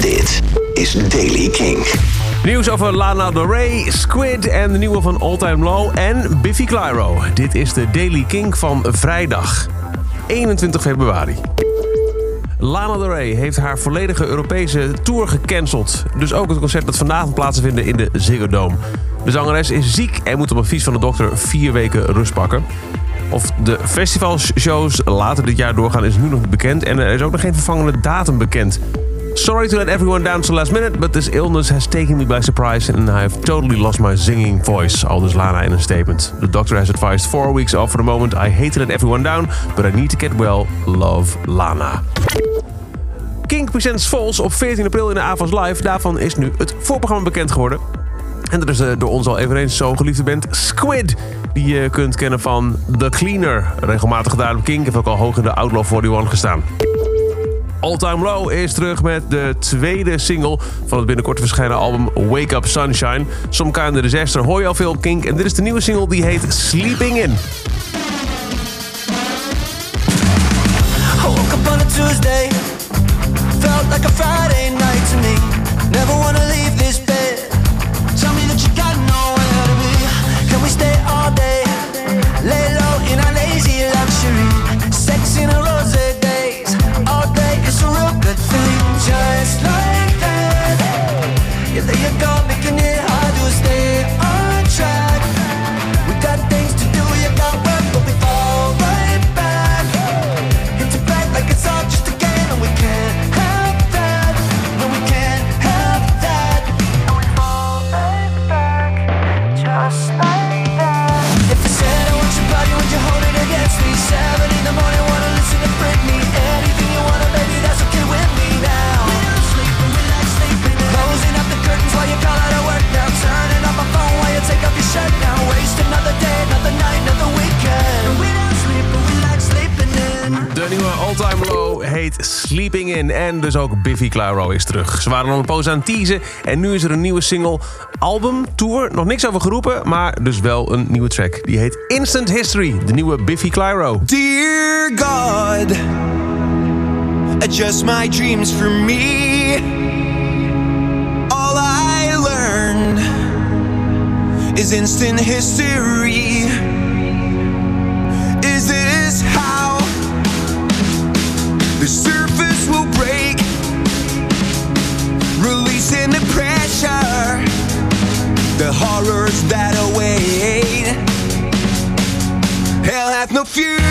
Dit is Daily King. Nieuws over Lana Del Rey, Squid en de nieuwe van All Time Low en Biffy Clyro. Dit is de Daily King van vrijdag 21 februari. Lana Del Rey heeft haar volledige Europese tour gecanceld. Dus ook het concert dat vanavond plaatsvindt in de Ziggo Dome. De zangeres is ziek en moet op advies van de dokter vier weken rust pakken. Of de festivalshows later dit jaar doorgaan is nu nog niet bekend. En er is ook nog geen vervangende datum bekend. Sorry to let everyone down to the last minute, but this illness has taken me by surprise and I've totally lost my singing voice. Aldus Lana in een statement. The doctor has advised four weeks off for the moment. I hate to let everyone down, but I need to get well. Love, Lana. King Presents Falls op 14 april in de Avans Live. Daarvan is nu het voorprogramma bekend geworden. En dat is uh, door ons al eveneens zo geliefde band Squid. Die je kunt kennen van The Cleaner. Regelmatig gedaan op King. Heeft ook al hoog in de Outlaw 41 gestaan. All Time Low is terug met de tweede single van het binnenkort verschijnen album Wake Up Sunshine. Some Kind of Disaster hoor je al veel op Kink. En dit is de nieuwe single die heet Sleeping In. On a Tuesday, like a Friday night to me. There you go, De nieuwe All Time Low heet Sleeping In. En dus ook Biffy Clyro is terug. Ze waren al een poos aan het teasen. En nu is er een nieuwe single. Album, tour, nog niks over geroepen. Maar dus wel een nieuwe track. Die heet Instant History. De nieuwe Biffy Clyro. Dear God, adjust my dreams for me. All I learned is instant history. the future.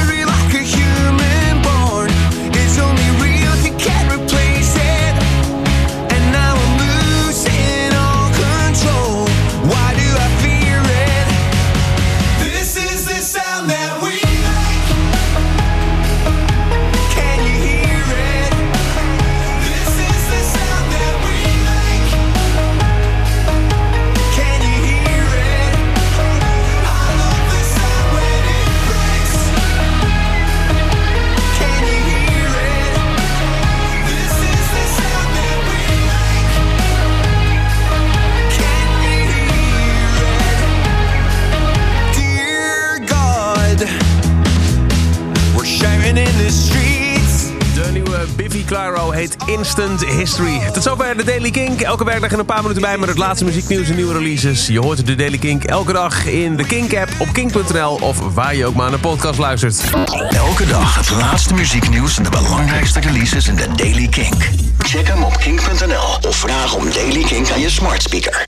De nieuwe Biffy Clyro heet Instant History. Tot zover de Daily Kink. Elke werkdag in een paar minuten bij met het laatste muzieknieuws en nieuwe releases. Je hoort de Daily Kink elke dag in de Kink-app op kink.nl of waar je ook maar naar de podcast luistert. Elke dag het laatste muzieknieuws en de belangrijkste releases in de Daily King. Check hem op kink.nl of vraag om Daily King aan je smart speaker.